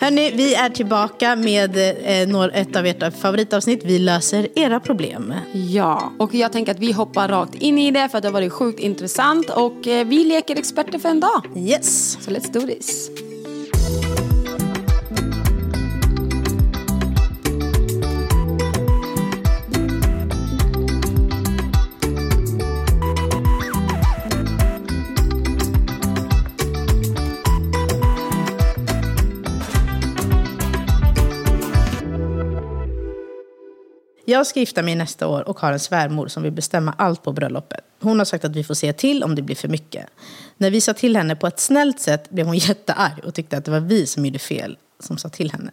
Hörni, vi är tillbaka med eh, ett av ert favoritavsnitt. Vi löser era problem. Ja, och jag tänker att vi hoppar rakt in i det för att det har varit sjukt intressant och eh, vi leker experter för en dag. Yes. Så let's do this. Jag ska gifta mig nästa år och har en svärmor som vill bestämma allt på bröllopet. Hon har sagt att vi får se till om det blir för mycket. När vi sa till henne på ett snällt sätt blev hon jättearg och tyckte att det var vi som gjorde fel som sa till henne.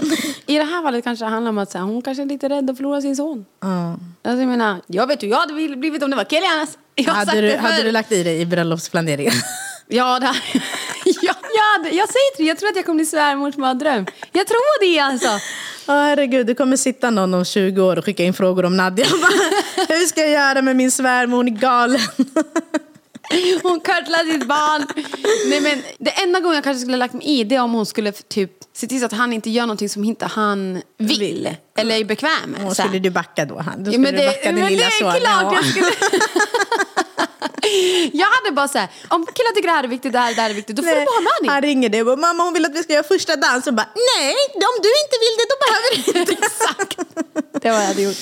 I det här fallet kanske det handlar om att så här, hon kanske är lite rädd att förlora sin son. Alltså, jag menar, jag vet hur jag hade blivit om det var Kelianas. Jag har sagt Hade du, det hade du lagt i dig i bröllopsplaneringen? Ja, det ja, jag, hade, jag säger till dig, jag tror att jag kommer bli svärmors mardröm. Jag tror det alltså. Ja, herregud, det kommer sitta någon om 20 år och skicka in frågor om Nadja. Bara, Hur ska jag göra med min svärmor? Hon är galen. Hon körtlar sitt barn. Nej, men det enda gången jag kanske skulle ha lagt mig i det är om hon skulle typ se till så att han inte gör någonting som inte han vill. Vill. Eller är bekväm med. Skulle du backa då? Han? Då Ja, skulle men du det, backa din men lilla det son. är klart Ja. jag skulle... jag hade bara såhär, om killar tycker det här är viktigt, det här, det här är viktigt, då får du Nej, bara ha med Han dig. ringer dig och bara, mamma hon vill att vi ska göra första dans. Och bara, nej, om du inte vill det då behöver du inte. Exakt. Det var jag hade gjort.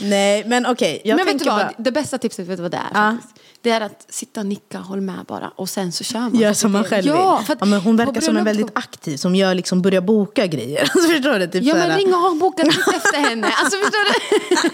Nej, men okej. jag men vet du vad, bara, det bästa tipset, vet du vad det är? Ja. faktiskt? Det är att sitta och nicka, håll med bara och sen så kör man. Gör som man själv ja, vill. Ja, men hon verkar som en väldigt aktiv som gör liksom börjar boka grejer. Alltså, förstår du? Typ Ja men ring och ha bokat efter henne. Alltså förstår du?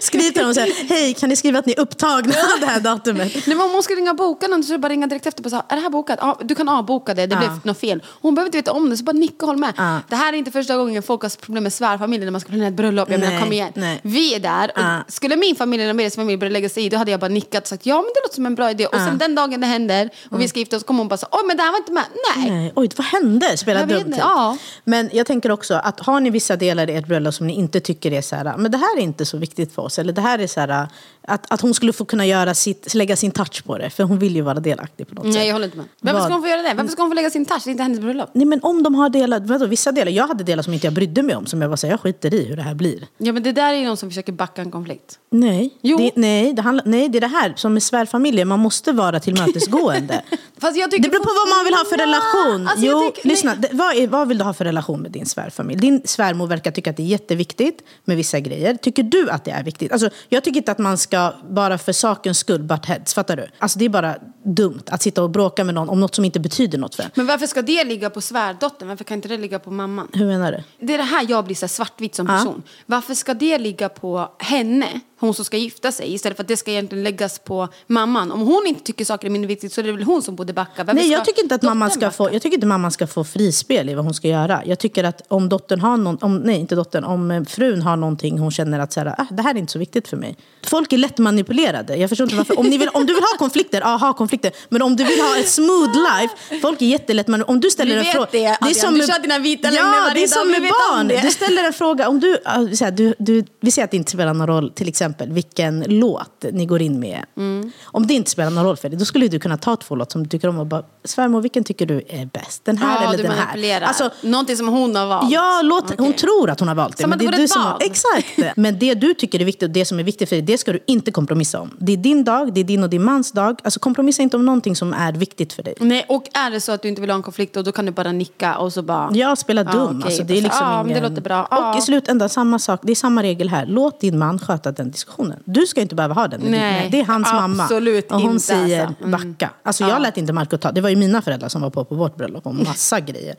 Skriv till dem och säg, hej kan ni skriva att ni är upptagna det här datumet? Nej, men om hon ska ringa och boka någon så är det bara ringa direkt efter och säga, är det här bokat? Ja, du kan avboka det, det Ja. blev något fel. Hon behöver inte veta om det, så bara nicka och håll med. Ja. Det här är inte första gången folk har problem med svärfamiljen när man ska planera ett bröllop. Jag menar, kom igen. nej. Vi är där. Ja. Skulle min familj eller Amelias familj börja lägga sig i, då hade jag bara nickat och sagt, ja men det låter som en bra idé. Och sen den dagen det händer och vi ska gifta oss, kommer hon bara säga, oj men det här var inte med. Nej. Nej, oj, vad hände? Spela dumt. ja. Men jag tänker också att har ni vissa delar i ert bröllop som ni inte tycker är så här, men det här är inte så viktigt för oss. Eller det här är så här, att, att hon skulle få kunna göra sitt, lägga sin touch på det. För hon vill ju vara delaktig på något sätt. Nej jag håller inte med. Varför ska hon få göra det? Varför ska hon få lägga sin touch? Det är inte hennes bröllop. Nej men om de har delar, vadå, vissa delar, jag hade delar som inte jag brydde mig om. Som jag bara säger, jag skiter i hur det här blir. Ja men det där är ju någon som försöker backa en konflikt. Nej, Jo. Det, nej, det handlar, nej, det är det här som med svärfamiljer, man måste vara tillmötesgående. Fast jag tycker Det beror på vad man vill ha för relation. alltså jo, tycker- lyssna. Det, vad, är, vad vill du ha för relation med din svärfamilj? Din svärmor verkar tycka att det är jätteviktigt med vissa grejer. Tycker du att det är viktigt? Alltså, jag tycker inte att man ska, bara för sakens skull, butt heads. Fattar du? Alltså, det är bara dumt att sitta och bråka med någon om något som inte betyder något för en. Men varför ska det ligga på svärdottern? Varför kan inte det ligga på mamman? Hur menar du? Det är det här jag blir så svartvit som person. Varför ska det ligga på henne, hon som ska gifta sig, istället för att det ska egentligen läggas på mamman? Om hon inte tycker saker är mindre viktigt så är det väl hon som borde backa? Varför Nej, jag tycker inte att mamman ska backa? få, jag tycker inte mamman ska få frispel i vad hon ska göra. Jag tycker att om dottern har någon, om, nej inte dottern, om eh, frun har någonting hon känner att så här, ah, det här är inte så viktigt för mig. Folk är lätt manipulerade. Jag förstår inte varför. Om, vill, om du vill ha konflikter, ja ha konflikter. Men om du vill ha ett smooth life, folk är jättelätt manipulerade. Om du ställer en fråga. det, Adrian. Du kör dina vita Ja, det är som med barn. det. Du ställer en fråga. Om du, så här, du, du, vi säger att det inte spelar någon roll, till exempel, vilken låt ni går in med. Mm. Om det inte spelar någon roll för dig, då skulle du kunna ta två låtar som du tycker om och bara, svärmor, vilken tycker du är bäst? Den här Ja, eller den här? Alltså, Någonting som hon har valt. Ja, låt, Okej. hon tror att hon har valt det. Som men det det är du som har, exakt. Men det du tycker är viktigt och det som är viktigt för dig, det ska du inte kompromissa om. Det är din dag, det är din och din mans dag. Alltså kompromissa inte om någonting som är viktigt för dig. Nej, och är det så att du inte vill ha en konflikt och då kan du bara nicka och så bara... Ja, spela okej. dum. alltså, det är liksom Ja, men det ingen... låter bra. Och Ja. i slutändan, samma sak. Det är samma regel här. Låt din man sköta den diskussionen. Du ska inte behöva ha den. Nej, det är hans mamma. Och hon inte, säger alltså. Mm. backa. Alltså jag lät inte Marco ta, det var ju mina föräldrar som var på på vårt bröllop om massa grejer.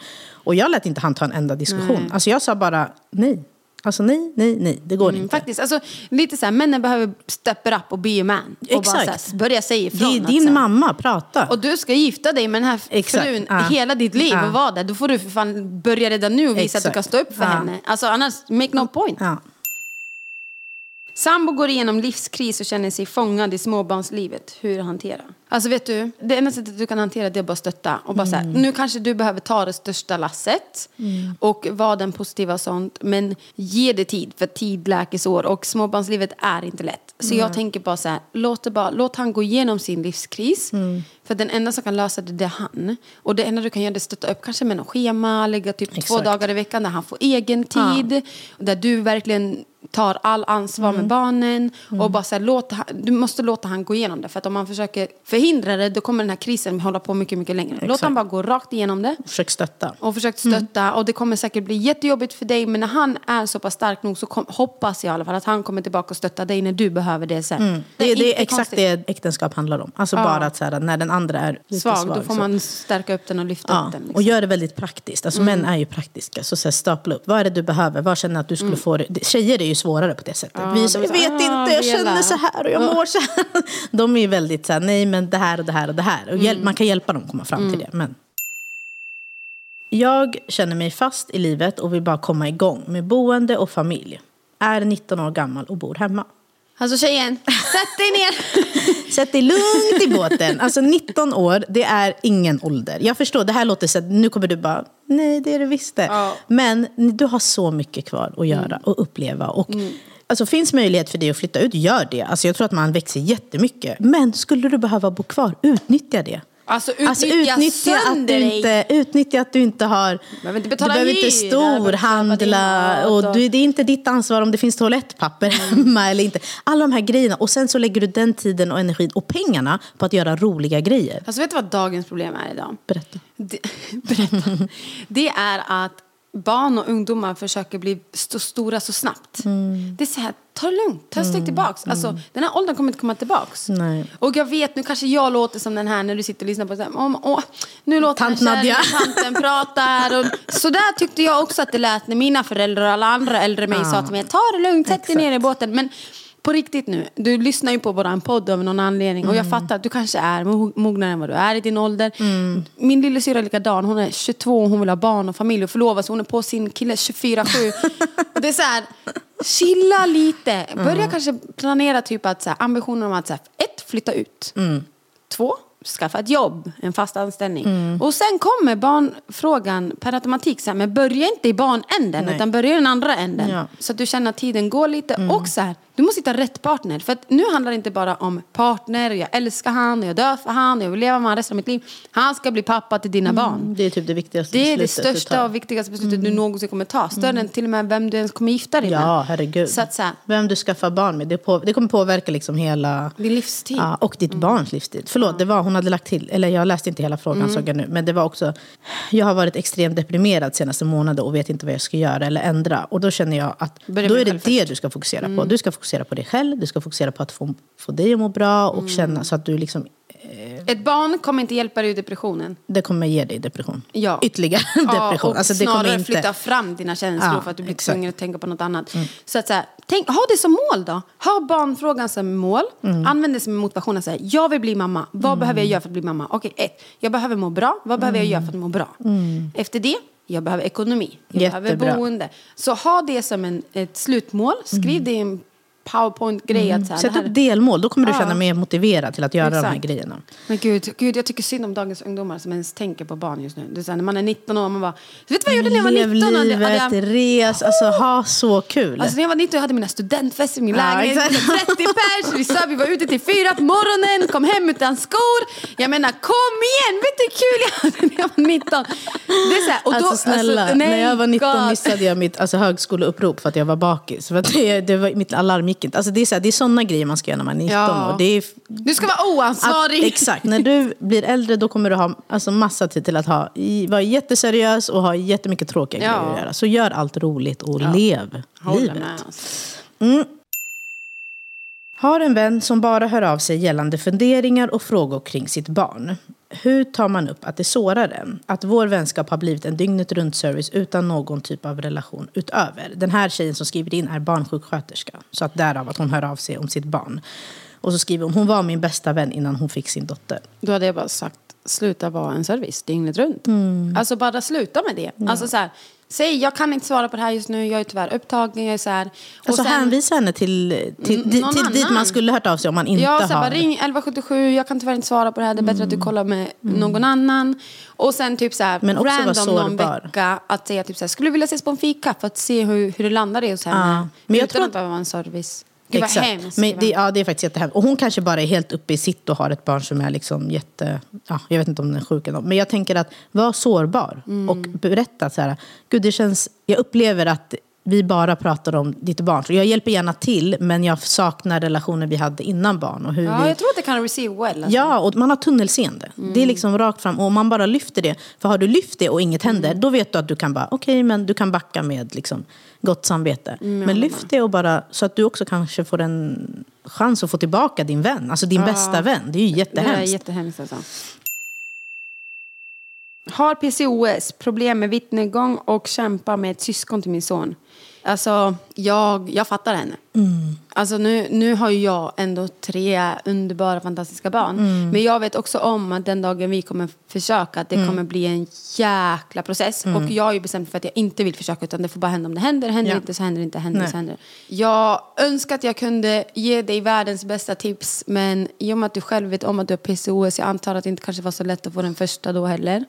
Och jag lät inte han ta en enda diskussion. Alltså jag sa bara nej. Alltså nej, nej, nej, det går Mm, inte. faktiskt, alltså, lite så här, männen behöver step it up och be a man. Och bara Exakt. här, börja säga Det ifrån. är att din så här, mamma, prata. Och du ska gifta dig med den här Exakt, frun ja. hela ditt liv Ja. och vara där. Då får du för fan börja redan nu och visa att du Exakt. kan stå upp för Ja. henne. Alltså annars, make no point. Sambo går igenom livskris och känner sig fångad i småbarnslivet. Hur hantera? Alltså vet du, det enda sättet du kan hantera det är att bara stötta. Och bara så här, nu kanske du behöver ta det största lasset och vara den positiva och sånt. Men ge det tid, för tid läker sår. Och småbarnslivet är inte lätt. Så jag tänker bara så här, låt, det bara, låt han gå igenom sin livskris. För den enda som kan lösa det, det är han. Och det enda du kan göra är att stötta upp kanske med något schema, lägga typ två Exakt. dagar i veckan där han får egen tid. Där du verkligen tar all ansvar Mm. med barnen. Och bara så här, låt, han- du måste låta han gå igenom det. För att om man försöker förhindra det, då kommer den här krisen hålla på mycket, mycket längre. Låt Exakt. han bara gå rakt igenom det. Försök stötta. Och försökt stötta. Och det kommer säkert bli jättejobbigt för dig. Men när han är så pass stark nog så kom, hoppas jag i alla fall att han kommer tillbaka och stötta dig när du behöver det sen. Mm. Det, det inte är exakt det äktenskap handlar om. Alltså Ja. bara att så här, när den andra är lite Svag, svag. då får så- man stärka upp den och lyfta Ja, upp den. Liksom. och gör det väldigt praktiskt. Alltså män är ju praktiska. Så, så här, stapla upp. Vad är det du behöver? Vad känner att du skulle få? det- Tjejer är ju svårare på det sättet. Ja, Vi är så, är jag vet "Ah, inte, jag Bella." känner så här och jag Ja. mår så här. De är ju väldigt så här, nej men det här och det här och det här. Och hjälp, man kan hjälpa dem komma fram till det. Men jag känner mig fast i livet och vill bara komma igång med boende och familj. Är 19 år gammal och bor hemma. Alltså tjejen, sätt dig ner! Sätt dig lugnt i båten. Alltså 19 år, det är ingen ålder. Jag förstår, det här låter så att nu kommer du bara, nej det är det visst det. Ja. Men du har så mycket kvar att göra och uppleva. Och, Alltså finns möjlighet för dig att flytta ut, gör det. Alltså jag tror att man växer jättemycket. Men skulle du behöva bo kvar, utnyttja det. Alltså utnyttja, att sönder du dig. inte, utnyttja att du inte har... Inte betala du behöver inte behöver köpa storhandla. Och och- du, det är inte ditt ansvar om det finns toalettpapper hemma eller inte. Alla de här grejerna. Och sen så lägger du den tiden och energin och pengarna på att göra roliga grejer. Alltså vet du vad dagens problem är idag? Berätta. Det, berätta. det är att barn och ungdomar försöker bli så stora så snabbt. Mm. Det är så här, ta det lugnt, ta ett steg tillbaks. Alltså, den här åldern kommer inte komma tillbaks. Nej. Och jag vet, nu kanske jag låter som den här när du sitter och lyssnar på det här. Åh, åh, nu låter Tant den kärringen, tanten pratar. Och, så där tyckte jag också att det lät när mina föräldrar och alla andra äldre mig sa till mig, ta det lugnt, sätt dig ner i båten. Men på riktigt nu, du lyssnar ju på våran podd av någon anledning och Mm. jag fattar att du kanske är mo- mognare än vad du är i din ålder. Min lillasyrra är likadan, hon är 22 och hon vill ha barn och familj och förlova sig. Hon är på sin kille 24-7. det är så här, chilla lite. Börja Mm. kanske planera typ att så här, ambitioner om att så här, ett, flytta ut. Mm. Två, skaffa ett jobb, en fast anställning. Mm. Och sen kommer barnfrågan per automatik. Så här, men börja inte i barnänden Nej. utan börja i den andra änden. Ja. Så att du känner att tiden går lite. Och så här, du måste hitta rätt partner. För att nu handlar det inte bara om partner, jag älskar han, jag dör för han, och jag vill leva med han resten av mitt liv. Han ska bli pappa till dina barn. Det är typ det viktigaste Det är det största och viktigaste beslutet du någonsin kommer ta. Större än till och med vem du ens kommer gifta dig med. Ja, herregud. Så att så här, Vem du skaffar barn med, det, på, det kommer påverka liksom hela... din livstid. Ja, och ditt barns livstid. Förlåt, det var, hon hade lagt till, eller jag läste inte hela frågan såg jag nu, men det var också, jag har varit extremt deprimerad senaste månaden och vet inte vad jag ska göra eller ändra. Och då känner jag att Börja då är det det du ska fokusera på. Du ska fokusera på dig själv, du ska fokusera på att få, få dig att må bra och känna så att du liksom, Ett barn kommer inte hjälpa dig ur depressionen. det kommer ge dig depression. Ja. Ytterligare depression. och Alltså, det snarare kommer inte... flytta fram dina känslor Ja, för att du blir exakt. Mm. tvungen att tänka på något annat. Så att så här, tänk, ha det som mål då. Ha barnfrågan som mål. Mm. Använd det som motivation. att säga, jag vill bli mamma. Vad behöver jag göra för att bli mamma? Okej, ett. Jag behöver må bra. Vad behöver jag göra för att må bra? Efter det, jag behöver ekonomi. Jag Mm. Jättebra. behöver boende. Så ha det som en, ett slutmål. Skriv det i en powerpoint-grej. här, Sätt upp delmål, då kommer du känna mer motiverad till att göra de här Exakt. grejerna. Men gud, gud, jag tycker synd om dagens ungdomar som ens tänker på barn just nu. Det är så här, när man är 19 år, man bara, vet du vad jag gjorde när jag var 19? Lev livet, det- res, alltså ha så kul. Alltså när jag var 19 jag hade mina studentfester i min lägenhet. exakt. 30 pers, vi, sa, vi var ute till fyra på morgonen, kom hem utan skor. Jag menar kom igen, vet du hur kul jag hade när jag var 19? Det är så här, och då, alltså snälla, alltså, nej, när jag var 19 God. missade jag mitt alltså, högskoleupprop för att jag var bakis. För det, det var, mitt alarm gick inte. Alltså, det är, så här, det är sådana grejer man ska göra när man är 19 Ja. år. Det är, Du ska vara att, oansvarig. exakt, när du blir äldre då kommer du ha alltså, massa tid till att ha, i, vara jätteseriös och ha jättemycket tråkiga Ja. grejer att göra. Så gör allt roligt och lev Håller livet. Alltså. Har en vän som bara hör av sig gällande funderingar och frågor kring sitt barn. Hur tar man upp att det sårar en? Att vår vänskap har blivit en dygnet runt service utan någon typ av relation utöver. Den här tjejen som skriver in är barnsjuksköterska. Så att därav att hon hör av sig om sitt barn. Och så skriver hon, hon var min bästa vän innan hon fick sin dotter. Då hade jag bara sagt, sluta vara en service dygnet runt. Alltså bara sluta med det. Alltså så här, säg jag kan inte svara på det här just nu, jag är tyvärr upptagen, jag är så här. Och Alltså sen- hänvisa henne till, till, till, till dit man skulle hört av sig om man inte Ja, så har... bara ring 1177, jag kan tyvärr inte svara på det här, det är bättre att du kollar med någon annan. Och sen typ så här, Men också random någon vecka att säga typ så här, skulle du vilja ses på en fika för att se hur, hur det landar i hos henne? Ja. Men jag Utan tror att att- behöva en service. Gud vad Exakt. hemskt. Men det, ja, det är faktiskt jättehemskt. Och hon kanske bara är helt uppe i sitt och har ett barn som är liksom jätte... Ja, jag vet inte om den är sjuk eller något. Men jag tänker att var sårbar Mm. och berätta så här. Gud, det känns... Jag upplever att vi bara pratar om ditt barn. Så jag hjälper gärna till, men jag saknar relationen vi hade innan barn. Och hur ja, vi... jag tror att det kan receive well. Alltså. Ja, och man har tunnelseende. Det är Mm. liksom rakt fram. Och om man bara lyfter det. För har du lyft det och inget händer, Mm. då vet du att du kan bara, okej, men du kan backa med liksom, gott samvete. men lyft det och bara, så att du också kanske får en chans att få tillbaka din vän. Alltså din bästa vän. Det är ju Det är jättehemskt. jättehemskt alltså. Har PCOS, problem med vittnegång och kämpar med ett syskon till min son. Alltså, jag, jag fattar henne. Alltså nu, nu har jag ändå tre underbara, fantastiska barn. Men jag vet också om att den dagen vi kommer försöka, att det kommer bli en jäkla process. Och jag har ju bestämt för att jag inte vill försöka, utan det får bara hända om det händer. Händer Ja. inte så händer det inte, händer Nej. så händer. Jag önskar att jag kunde ge dig världens bästa tips, men i och med att du själv vet om att du har PCOS, jag antar att det inte kanske var så lätt att få den första då heller.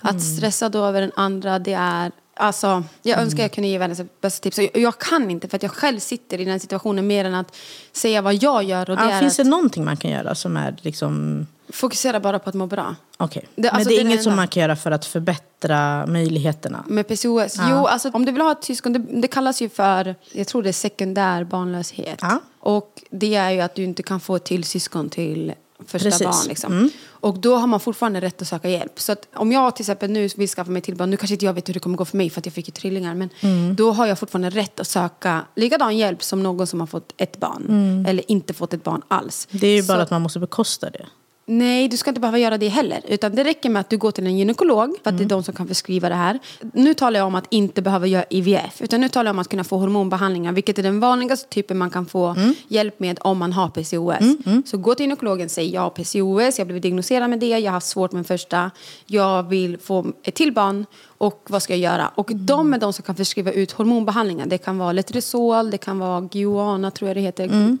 Att stressa då över den andra, det är... Alltså, jag önskar jag kunde ge världens bästa tips. Jag, jag kan inte för att jag själv sitter i den situationen mer än att säga vad jag gör. Och det Ja, är finns det någonting man kan göra som är liksom... fokusera bara på att må bra. Okej. Det- Men alltså, det är inget som man kan göra för att förbättra möjligheterna? Med PCOS? Jo, alltså om du vill ha ett syskon, det, det kallas ju för, jag tror det är sekundär barnlöshet. Ja. Och det är ju att du inte kan få ett till syskon till första Precis. Mm. barn. Liksom. Och då har man fortfarande rätt att söka hjälp. Så att om jag till exempel nu vill skaffa mig till barn, nu kanske inte jag vet hur det kommer gå för mig för att jag fick ju trillingar, men Mm. då har jag fortfarande rätt att söka likadan hjälp som någon som har fått ett barn. Eller inte fått ett barn alls. Mm. Det är ju bara Så- att man måste bekosta det. Nej, du ska inte behöva göra det heller. Utan det räcker med att du går till en gynekolog, för att Mm. det är de som kan förskriva det här. Nu talar jag om att inte behöva göra IVF, utan nu talar jag om att kunna få hormonbehandlingar, vilket är den vanligaste typen man kan få Mm. hjälp med om man har PCOS. Så gå till gynekologen, säg jag har PCOS, jag har blivit diagnostiserad med det, jag har haft svårt med första, jag vill få ett till barn och vad ska jag göra? Och Mm. de är de som kan förskriva ut hormonbehandlingar. Det kan vara Letrozol, det kan vara Guana tror jag det heter, Mm.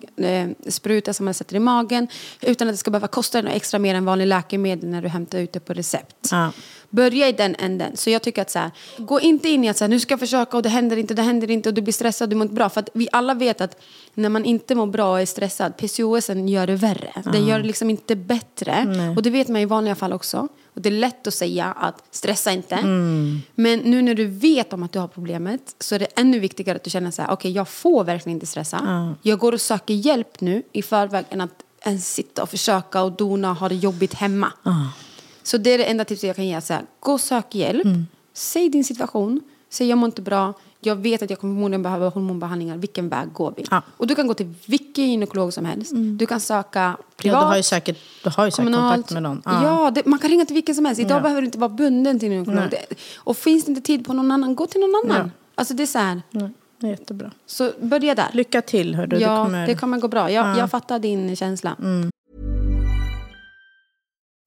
eh, spruta som man sätter i magen utan att det ska behöva kosta något extra mer än vanlig läkemedel när du hämtar ut det på recept. Ja. Börja i den änden. Så jag tycker att så här, gå inte in i att så här, nu ska jag försöka och det händer inte, det händer inte och du blir stressad, du mår inte bra. För att vi alla vet att när man inte mår bra och är stressad, PCOS gör det värre. Den gör det liksom inte bättre. Och det vet man i vanliga fall också. Och det är lätt att säga att stressa inte. Men nu när du vet om att du har problemet så är det ännu viktigare att du känner så här, okej jag får verkligen inte stressa. Jag går och söker hjälp nu i förväg än att ens sitta och försöka och dona och ha det jobbigt hemma. Så det är det enda tipset jag kan ge. Så här, gå och sök hjälp. Mm. Säg din situation. Säg jag mår inte bra. Jag vet att jag kommer förmodligen behöva hormonbehandlingar. Vilken väg går vi? Ja. Och du kan gå till vilken gynekolog som helst. Du kan söka Ja, privat. du har ju säkert, du har ju säkert kontakt med någon. Ja, det, man kan ringa till vilken som helst. Idag Ja. behöver du inte vara bunden till en gynekolog. Det- Och finns det inte tid på någon annan, gå till någon annan. Ja. Alltså det är så här. Det är jättebra. Så börja där. Lycka till, hördu. ja, det kommer... det kommer gå bra. Jag, Ja. jag fattar din känsla.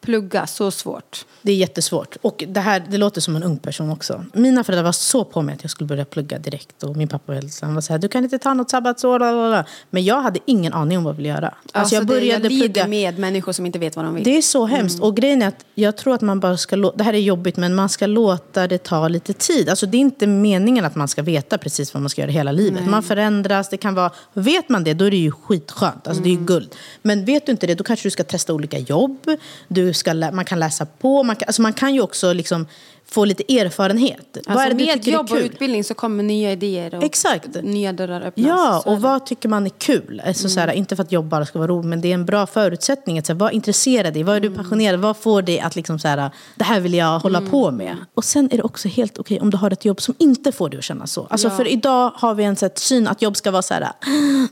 plugga, så svårt? Det är jättesvårt. Och det här det låter som en ung person också. Mina föräldrar var så på mig att jag skulle börja plugga direkt. Och min pappa var, han var så här, du kan inte ta något sabbatsår. Men jag hade ingen aning om vad jag ville göra. Alltså, jag det, jag lider med människor som inte vet vad de vill. Det är så hemskt. Mm. Och grejen är att jag tror att man bara ska låta, det här är jobbigt, men man ska låta det ta lite tid. Alltså det är inte meningen att man ska veta precis vad man ska göra hela livet. Man förändras, det kan vara, vet man det då är det ju skitskönt. Alltså det är ju Mm. guld. Men vet du inte det, då kanske du ska testa olika jobb. Du ska, lä- man kan läsa på, man kan, alltså man kan ju också liksom få lite erfarenhet. Alltså, är det du med jobb och utbildning så kommer nya idéer och Exakt. nya dörrar öppnas. Ja, och vad tycker man är kul? Alltså, så här, inte för att jobb bara ska vara roligt, men det är en bra förutsättning. Att, så här, vad intresserar dig? Vad är du passionerad Vad får dig att liksom, så här, det här vill jag hålla på med? Och sen är det också helt okej om du har ett jobb som inte får dig att känna så. Alltså, Ja. För idag har vi en så här, syn att jobb ska vara så här,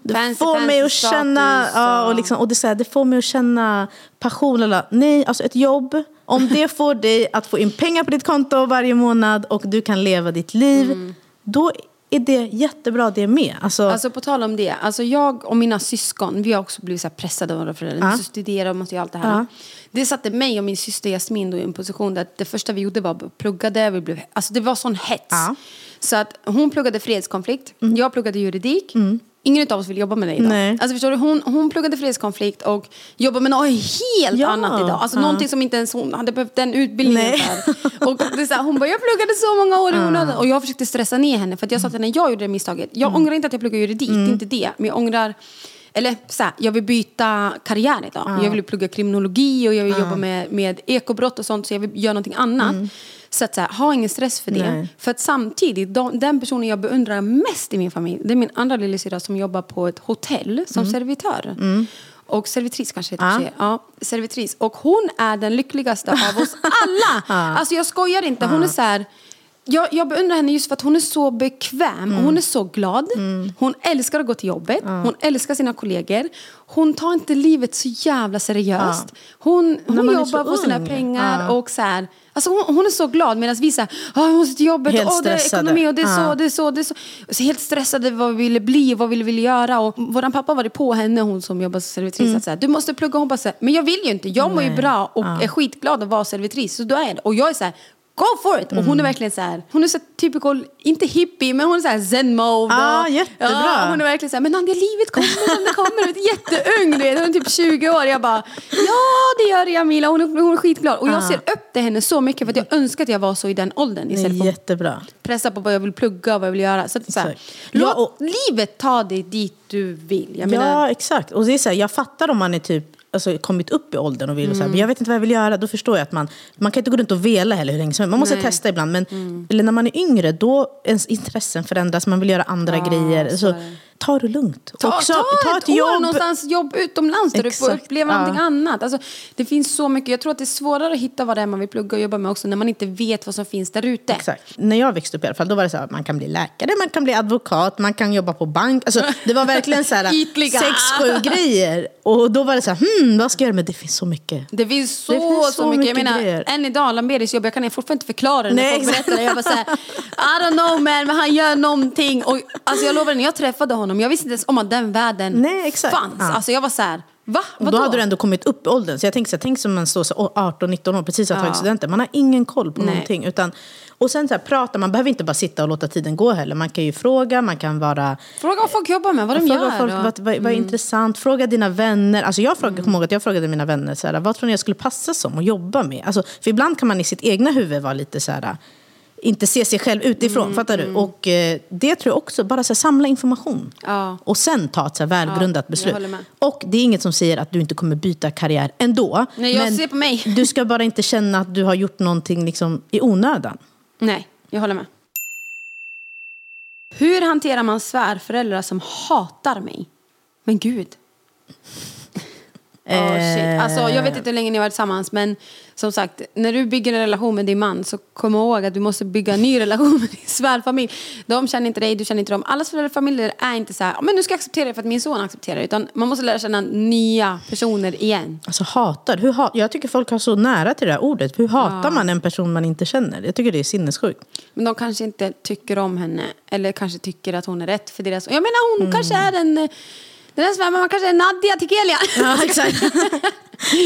det Fancy, får mig att fancy känna, ja, och- liksom, och det, så det får mig att känna passion. Eller, nej, alltså ett jobb, om det får dig att få in pengar på ditt konto varje månad och du kan leva ditt liv, då är det jättebra det med. Alltså, Alltså på tal om det, alltså jag och mina syskon, vi har också blivit så pressade av våra föräldrar. Vi måste studera och måste göra allt det här. Ja. Det satte mig och min syster Jasmin i en position där det första vi gjorde var att pluggade. Vi blev, alltså det var sån hets. Ja. Mm. Så att hon pluggade fredskonflikt, jag pluggade juridik. Ingen av oss vill jobba med det idag. Nej. Alltså förstår du, hon, hon pluggade fredskonflikt och jobbade med något helt Ja. annat idag. Alltså Ja. någonting som inte ens hon hade behövt den utbildningen för. Och det så här, hon bara, jag pluggade så många år i onödan. Och jag försökte stressa ner henne. För att jag sa till henne, jag gjorde det misstaget. Jag ångrar inte att jag pluggar juridik, är inte det. Men jag ångrar, eller så här, jag vill byta karriär idag. Jag vill plugga kriminologi och jag vill jobba med, med ekobrott och sånt. Så jag vill göra någonting annat. Så att så här, ha ingen stress för det. Nej. För att samtidigt, de, den personen jag beundrar mest i min familj, det är min andra lillasyrra som jobbar på ett hotell som servitör. Och servitris kanske heter det. Ja, servitris. Och hon är den lyckligaste av oss alla. Alltså jag skojar inte. Hon är så här... Jag, jag beundrar henne just för att hon är så bekväm och hon är så glad. Hon älskar att gå till jobbet. Hon älskar sina kollegor. Hon tar inte livet så jävla seriöst. Hon, När hon är jobbar så på sina pengar Ja. och så här. Alltså hon, hon är så glad medan vi säger ah, jag måste till jobbet, Helt Åh, det är ekonomi och det är så, Ja. det är så, det är så. Så helt stressade vad vi ville bli och vad vi ville göra. Och våran pappa var det på henne, hon som jobbar som servitris, Mm. att så här, du måste plugga. Hon bara så här, men jag vill ju inte, jag mår ju bra och är skitglad att vara servitris. Så då är det. Och jag är så här, Go for it! Och Mm. hon är verkligen så här, hon är så typical, inte hippie, men hon är så här zen mode. Ah, och, jättebra. Ja, hon är verkligen så här, men Nadia livet kommer som det kommer. Vet, jätteung, du vet, hon är typ 20 år. Jag bara, ja det gör det Jamila, hon är, hon är skitglad. Och jag ser upp till henne så mycket för att jag önskar att jag var så i den åldern. det är Istället för att jättebra. pressa på vad jag vill plugga och vad jag vill göra. Så att, så här, låt Ja, och- livet ta dig dit du vill. Jag ja, menar, exakt. Och det är så här, jag fattar om man är typ alltså, kommit upp i åldern och vill och så här, men jag vet inte vad jag vill göra. Då förstår jag att man, man kan inte gå runt och vela heller hur länge som helst. Man måste Nej. testa ibland. Men eller när man är yngre, då ens intressen förändras. Man vill göra andra grejer. så Så. Ta det lugnt. Ta, Också, ta, ett, år någonstans, jobb utomlands där du får Exakt, uppleva ja. någonting annat. Alltså, det finns så mycket. Jag tror att det är svårare att hitta vad det är man vill plugga och jobba med också när man inte vet vad som finns där ute. Exakt. När jag växte upp i alla fall, då var det så här, man kan bli läkare, man kan bli advokat, man kan jobba på bank. Alltså, det var verkligen så här, sex, sju grejer. Och då var det så här, hmm, vad ska jag göra? Men det finns så mycket. Det finns så, Det finns så, så mycket. mycket Jag menar, grejer. än idag, Lamberis jobb, jag kan fortfarande inte förklara det när Nej, folk exakt. berättar det. Jag bara såhär, I don't know man, men han gör någonting. Och, alltså jag lovar, när jag träffade honom, jag visste inte ens om att den världen Nej, exakt. fanns. Ja. Alltså jag var så här, va? Vadå? då hade du ändå kommit upp i åldern. Så jag tänkte så här, tänk som man står så 18-19 år, precis har tagit Ja. studenten. Man har ingen koll på Nej. någonting. Utan, och sen så här, prata, man behöver inte bara sitta och låta tiden gå heller. Man kan ju fråga, man kan vara... Fråga vad folk jobbar med, vad de fråga gör. folk, och- Mm. vad, vad, är intressant? Fråga dina vänner. Alltså jag frågade, ihåg att jag frågade mina vänner, så här, vad tror ni jag skulle passa som och jobba med? Alltså, för ibland kan man i sitt egna huvud vara lite så här, inte se sig själv utifrån, Mm, fattar du? Och eh, det tror jag också, bara så här, samla information. Ja. Och sen ta ett så här välgrundat jag beslut. Och det är inget som säger att du inte kommer byta karriär ändå. Nej, jag men ser på mig. du ska bara inte känna att du har gjort någonting liksom, i onödan. Nej, jag håller med. Hur hanterar man svärföräldrar som hatar mig? Men gud. Oh, shit. Eh, Alltså, jag vet inte hur länge ni har varit tillsammans men som sagt, när du bygger en relation med din man så kom ihåg att du måste bygga en ny relation med din svärfamilj. De känner inte dig, du känner inte dem. Alla familjer är inte så här, "Ja, men nu ska jag acceptera det för att min son accepterar det. Utan man måste lära känna nya personer igen. Alltså hatar, hur ha, jag tycker folk har så nära till det här ordet. Hur hatar man en person man inte känner? Jag tycker det är sinnessjukt. Men de kanske inte tycker om henne eller kanske tycker att hon är rätt för deras... Jag menar hon kanske är en... Den där svärmamman kanske är Nadia Tikelia. Ja, exakt.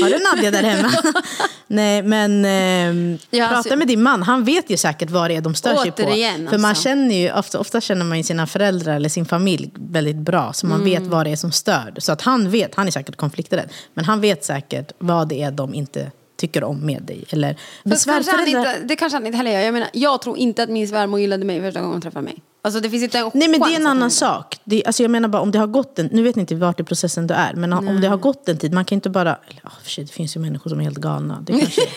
Har du Nadja där hemma? Nej, men eh, Ja, prata alltså- med din man. Han vet ju säkert vad det är de stör sig på. Återigen, För man alltså. känner ju, ofta, ofta känner man ju sina föräldrar eller sin familj väldigt bra. Så man Mm. vet vad det är som stör. Så att han vet, han är säkert konflikträdd. Men han vet säkert vad det är de inte tycker om med dig. Eller, men kanske inte, det kanske han inte heller gör. Jag, menar, jag tror inte att min svärmor gillade mig första gången hon träffade mig. Alltså det finns inte Nej men det är en annan sak. Det, alltså jag menar bara om det har gått en, nu vet ni inte vart i processen du är, men om det har gått en tid, man kan inte bara, eller, oh, shit, det finns ju människor som är helt galna. Det, kanske, det är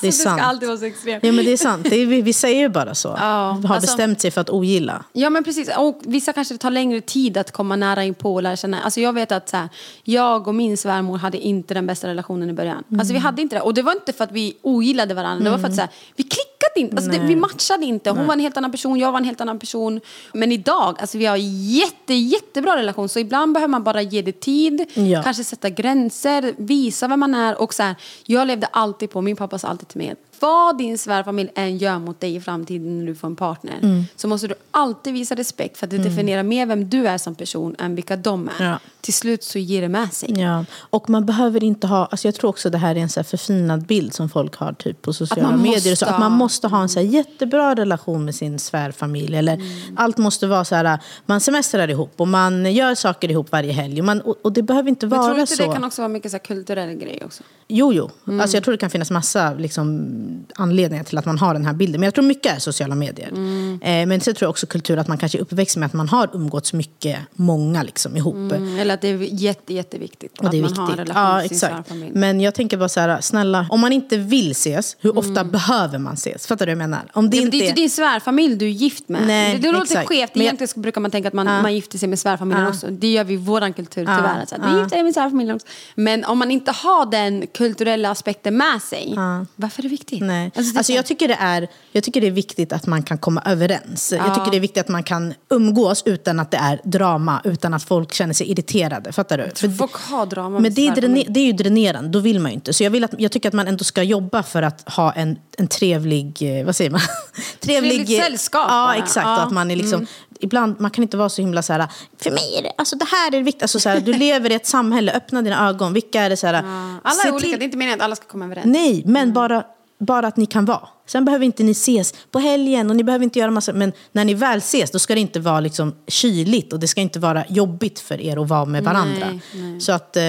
Så det ska sant. alltid vara så extremt. Ja men det är sant, det är, vi, vi säger ju bara så. Ja, har alltså- bestämt sig för att ogilla. Ja men precis, och vissa kanske det tar längre tid att komma nära in på och lära känna. Alltså jag vet att så här, jag och min svärmor hade inte den bästa relationen i början. Alltså vi hade inte det. Och det var inte för att vi ogillade varandra, det var för att så här, vi klickade inte. Alltså det, vi matchade inte. Hon var en helt annan person, jag var en helt annan person. Men idag, alltså vi har jätte, jättebra relation. Så ibland behöver man bara ge det tid, Ja. kanske sätta gränser, visa vem man är. Och så här, jag levde alltid på, min pappa sa alltid till mig vad din svärfamilj än gör mot dig i framtiden när du får en partner Mm. så måste du alltid visa respekt för att det definierar mer vem du är som person än vilka de är. Ja. Till slut så ger det med sig. Ja. Och man behöver inte ha, alltså jag tror också det här är en så förfinad bild som folk har typ på sociala medier. Så att man måste ha en så här jättebra relation med sin svärfamilj. Eller Mm. allt måste vara så här, man semestrar ihop och man gör saker ihop varje helg. Och, man, och, och det behöver inte Men vara tror du inte så. det kan också vara mycket så kulturell grej också? Jo, jo. Mm. Alltså jag tror det kan finnas massa liksom, anledningar till att man har den här bilden. Men jag tror mycket är sociala medier. Mm. Eh, men sen tror jag också kultur att man kanske är uppväxt med att man har umgåtts mycket, många liksom ihop. Mm, eller att det är jätte, jätteviktigt Och det är att man har en viktigt. relation Ja, till sin svärfamilj. Men jag tänker bara så här, snälla, om man inte vill ses, hur ofta behöver man ses? Fattar du vad jag menar? Om det Det, inte det är inte din svärfamilj du är gift med. Nej, det, det låter exakt. skevt. Men jag- Egentligen så brukar man tänka att man, man gifter sig med svärfamiljen Ja. också. Det gör vi i vår kultur tyvärr. Ja. Alltså, du gifter dig med svärfamiljen också. Men om man inte har den kulturella aspekten med sig, varför är det viktigt? Nej. Alltså, Alltså, så- jag, tycker det är, jag tycker det är viktigt att man kan komma överens. Jag Ja. tycker det är viktigt att man kan umgås utan att det är drama, utan att folk känner sig irriterade. Fattar du? För Folk har drama Men det är, svärfamilj. dräne- det är ju dränerande, då vill man ju inte. Så jag, vill att, jag tycker att man ändå ska jobba för att ha en, en trevlig, eh, vad säger man? Trevligt eh, sällskap Ja, bara. exakt. Ja. Mm. Att man är liksom, Ibland, man kan inte vara så himla så här, för mig är det, alltså det här är viktigt. Alltså, så här, du lever i ett samhälle, öppna dina ögon. Vilka är det så här, Alla se är olika, till- det är inte meningen att alla ska komma överens. Nej, men bara, bara att ni kan vara. Sen behöver inte ni ses på helgen och ni behöver inte göra massa, men när ni väl ses då ska det inte vara liksom kyligt och det ska inte vara jobbigt för er att vara med varandra. Nej, nej. Så att, eh,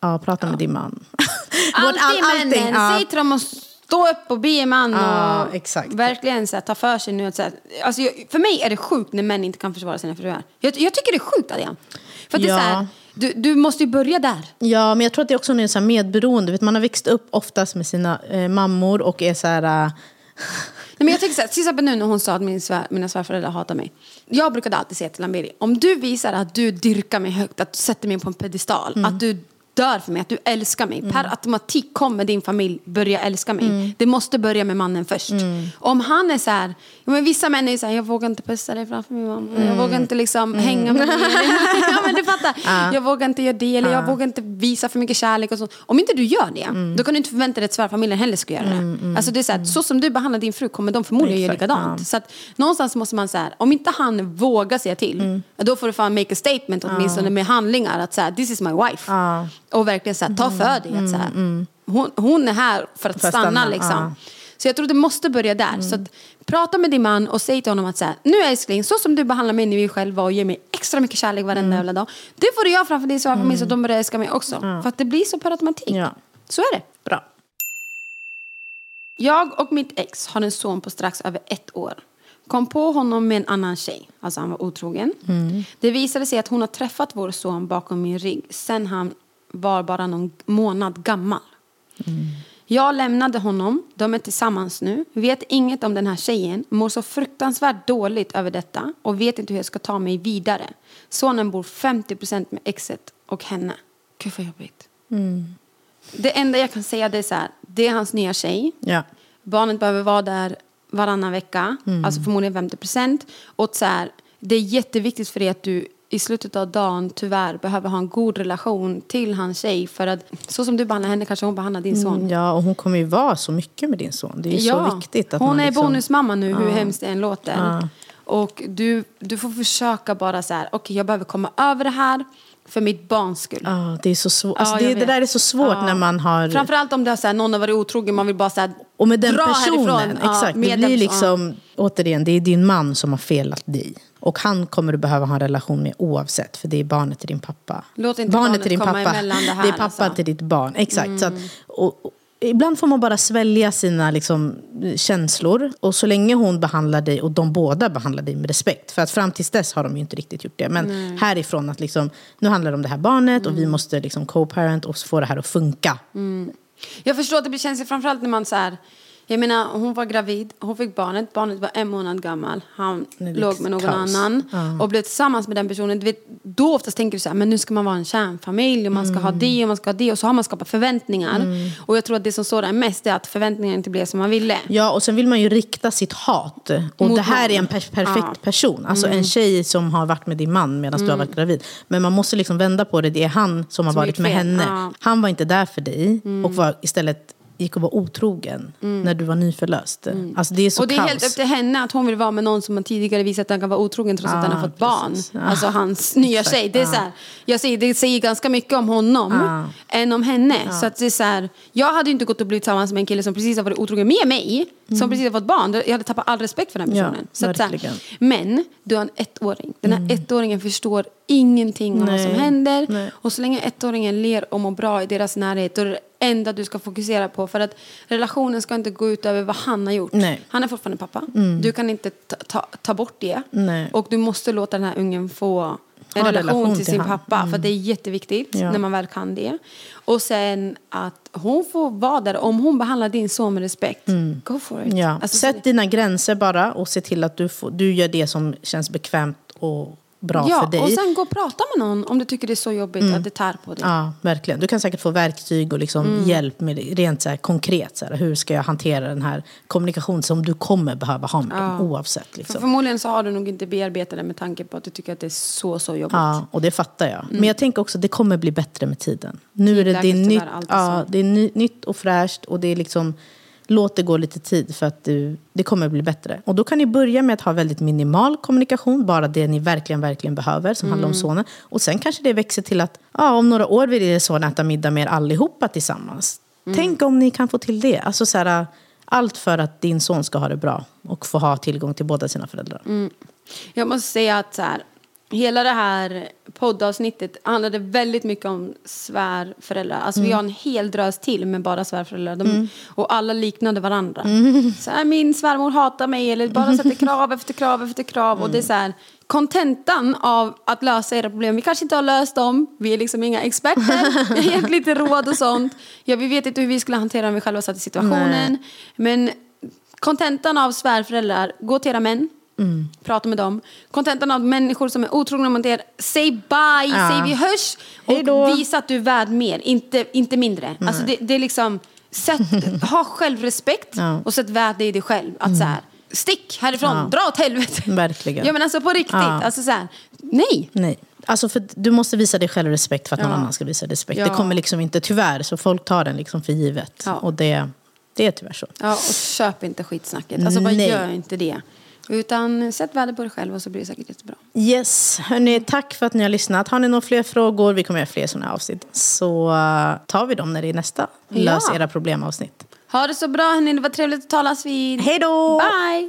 ja, prata med din man. Alltid all- männen, ja. säg till dem att stå upp och bli en man Ja, och exakt. verkligen så här, ta för sig nu. Att, så här, alltså, jag, för mig är det sjukt när män inte kan försvara sina fruar. Jag, jag tycker det är sjukt Adrian. För att det är Ja. så här, du, du måste ju börja där. Ja, men jag tror att det också är så här medberoende. Man har växt upp oftast med sina eh, mammor och är så här... eh, Nej, men jag tänker så här, till exempel nu när hon sa att min svär, mina svärföräldrar hatar mig. Jag brukade alltid säga till Amberi, om du visar att du dyrkar mig högt, att du sätter mig på en pedestal, Mm. att du dör för mig, att du älskar mig. Per automatik kommer din familj börja älska mig. Mm. Det måste börja med mannen först. Om han är så här, men vissa män är så här, jag vågar inte pussa dig framför min mamma. Mm. Jag vågar inte liksom hänga med dig. ja, men du fattar. Jag vågar inte göra det, eller jag vågar inte visa för mycket kärlek och så. Om inte du gör det, Mm. då kan du inte förvänta dig att svärfamiljen heller ska göra det. Alltså det är så, här, så som du behandlar din fru kommer de förmodligen göra likadant. Så att någonstans måste man så här, om inte han vågar säga till, Mm. då får du fan make a statement åtminstone med handlingar att så här, this is my wife. Och verkligen så här, ta för dig. Att, så här, hon, hon är här för att För att stanna. stanna, liksom. ja. Så jag tror det måste börja där. Så att, prata med din man och säg till honom att så här, nu älskling, så som du behandlar mig när vi är själva och ger mig extra mycket kärlek varenda Mm. jävla dag. Det får du göra framför din svärfamilj så de börjar älska mig också. För att det blir så per automatik. Ja. Så är det. Bra. Jag och mitt ex har en son på strax över ett år. Kom på honom med en annan tjej, alltså han var otrogen. Det visade sig att hon har träffat vår son bakom min rygg sen han var bara någon månad gammal. Jag lämnade honom, de är tillsammans nu, vet inget om den här tjejen, mår så fruktansvärt dåligt över detta och vet inte hur jag ska ta mig vidare. Sonen bor 50% med exet och henne. Gud vad jobbigt. Det enda jag kan säga det är så här, det är hans nya tjej. Ja. Barnet behöver vara där varannan vecka, alltså förmodligen 50 procent. Och så här, det är jätteviktigt för dig att du i slutet av dagen tyvärr behöver ha en god relation till hans tjej. För att så som du behandlar henne kanske hon behandlar din son. Mm, ja, och hon kommer ju vara så mycket med din son. Det är ju så viktigt. Att hon är liksom... bonusmamma nu, hur hemskt det än låter. Och du, du får försöka bara så här, okej jag behöver komma över det här för mitt barns skull. Ja, det är så svårt. Alltså, Ja, det, det där är så svårt Ja. när man har... Framförallt om det har så här, någon har varit otrogen, man vill bara så här, Och med den dra personen, härifrån. Exakt. med det blir liksom, återigen, det är din man som har felat dig. Och han kommer du behöva ha en relation med oavsett, för det är barnet till din pappa. Låt inte barnet till din komma pappa. emellan det här, det är pappa alltså. Mm. till ditt barn. Exakt. Så att, och, och, ibland får man bara svälja sina liksom, känslor. Och så länge hon behandlar dig, och de båda behandlar dig med respekt. För att fram tills dess har de ju inte riktigt gjort det. Men härifrån att liksom, nu handlar det om det här barnet och vi Mm. måste liksom co-parent och få det här att funka. Jag förstår att det känsligt framförallt när man så här, jag menar hon var gravid, hon fick barnet, barnet var en månad gammal, han låg med någon kaos. annan Ja. och blev tillsammans med den personen. Du vet, då oftast tänker du så här, men nu ska man vara en kärnfamilj och man ska Mm. ha det och man ska ha det och så har man skapat förväntningar. Och jag tror att det som står där mest är att förväntningarna inte blev som man ville. Ja, och sen vill man ju rikta sitt hat. Och Mot det här är en per perfekt Ja. Mm. person. Alltså en tjej som har varit med din man medan du har varit gravid. Men man måste liksom vända på det. Det är han som har Som varit gjort med fel. henne. Ja. Mm. Han var inte där för dig och var istället gick och var otrogen när du var nyförlöst. Alltså det är så Mm. och det är kaos. helt upp till henne att hon vill vara med någon som man tidigare visat att den kan vara otrogen trots att den har fått precis. barn. Ja. Alltså hans nya Exakt. tjej. Det, är så här, jag säger, det säger ganska mycket om honom än om henne. Så att det är så här, jag hade inte gått och blivit tillsammans med en kille som precis har varit otrogen med mig. Som precis har fått barn. Jag hade tappat all respekt för den Mm. Ja, personen. så att, så här, men du har en ettåring. Den här ettåringen förstår ingenting om vad som händer. Nej. Och så länge ettåringen ler och mår bra i deras närhet. Då är det enda du ska fokusera på. För att relationen ska inte gå ut över vad han har gjort. Nej. Han är fortfarande pappa. Du kan inte ta, ta, ta bort det. Och du måste låta den här ungen få en relation, relation till till sin han. pappa. För det är jätteviktigt Ja. när man väl kan det. Och sen att hon får vara där. Om hon behandlar din son med respekt, go for it. Ja. Alltså, Sätt dina gränser bara och se till att du, får, du gör det som känns bekvämt och bra ja, för dig. och sen gå och prata med någon om du tycker det är så jobbigt att det tär på dig. Ja, verkligen. Du kan säkert få verktyg och liksom Mm. hjälp med det, rent så här konkret. Så här, hur ska jag hantera den här kommunikationen som du kommer behöva ha med dem oavsett. För Liksom. förmodligen så har du nog inte bearbetat det med tanke på att du tycker att det är så, så jobbigt. Ja, och det fattar jag. Men jag tänker också att det kommer bli bättre med tiden. Nu är det, det är nytt, ja, det är ny, nytt och fräscht och det är liksom Låt det gå lite tid för att du, det kommer bli bättre. Och då kan ni börja med att ha väldigt minimal kommunikation, bara det ni verkligen, verkligen behöver som handlar om Mm. sonen. Och sen kanske det växer till att ja, om några år vill er son äta middag med er allihopa tillsammans. Mm. Tänk om ni kan få till det. Alltså så här, allt för att din son ska ha det bra och få ha tillgång till båda sina föräldrar. Mm. Jag måste säga att så här, hela det här poddavsnittet handlade väldigt mycket om svärföräldrar. Alltså Mm. vi har en hel drös till med bara svärföräldrar. De, Och alla liknade varandra. Mm. Så här, min svärmor hatar mig eller bara sätter krav efter krav efter krav. Och det är så här, kontentan av att lösa era problem. Vi kanske inte har löst dem. Vi är liksom inga experter. Vi har gett lite råd och sånt. Ja, vi vet inte hur vi skulle hantera om vi själva satt i situationen. Men kontentan av svärföräldrar, gå till era män. Prata med dem. Kontentan av människor som är otrogna mot er, säg bye, säg vi hörs. Och visa att du är värd mer, inte, inte mindre. Alltså det, det är liksom, sätt, ha självrespekt Ja. och sätt värde i dig själv. Att så här, stick härifrån, Ja. dra åt helvete. Verkligen. Ja men alltså på riktigt, Ja. alltså så här, nej. Nej. Alltså för du måste visa dig själv respekt för att någon Ja. annan ska visa dig respekt. Ja. Det kommer liksom inte, tyvärr, så folk tar den liksom för givet. Ja. Och det, det är tyvärr så. Ja, och köp inte skitsnacket. Alltså bara Nej. gör inte det. Utan sätt värde på dig själv och så blir det säkert jättebra. Yes, hörni, tack för att ni har lyssnat. Har ni några fler frågor, vi kommer göra fler sådana här avsnitt, så uh, tar vi dem när det är nästa Lös Ja. era problemavsnitt. Ha det så bra hörni, det var trevligt att talas vid. Hej då! Bye!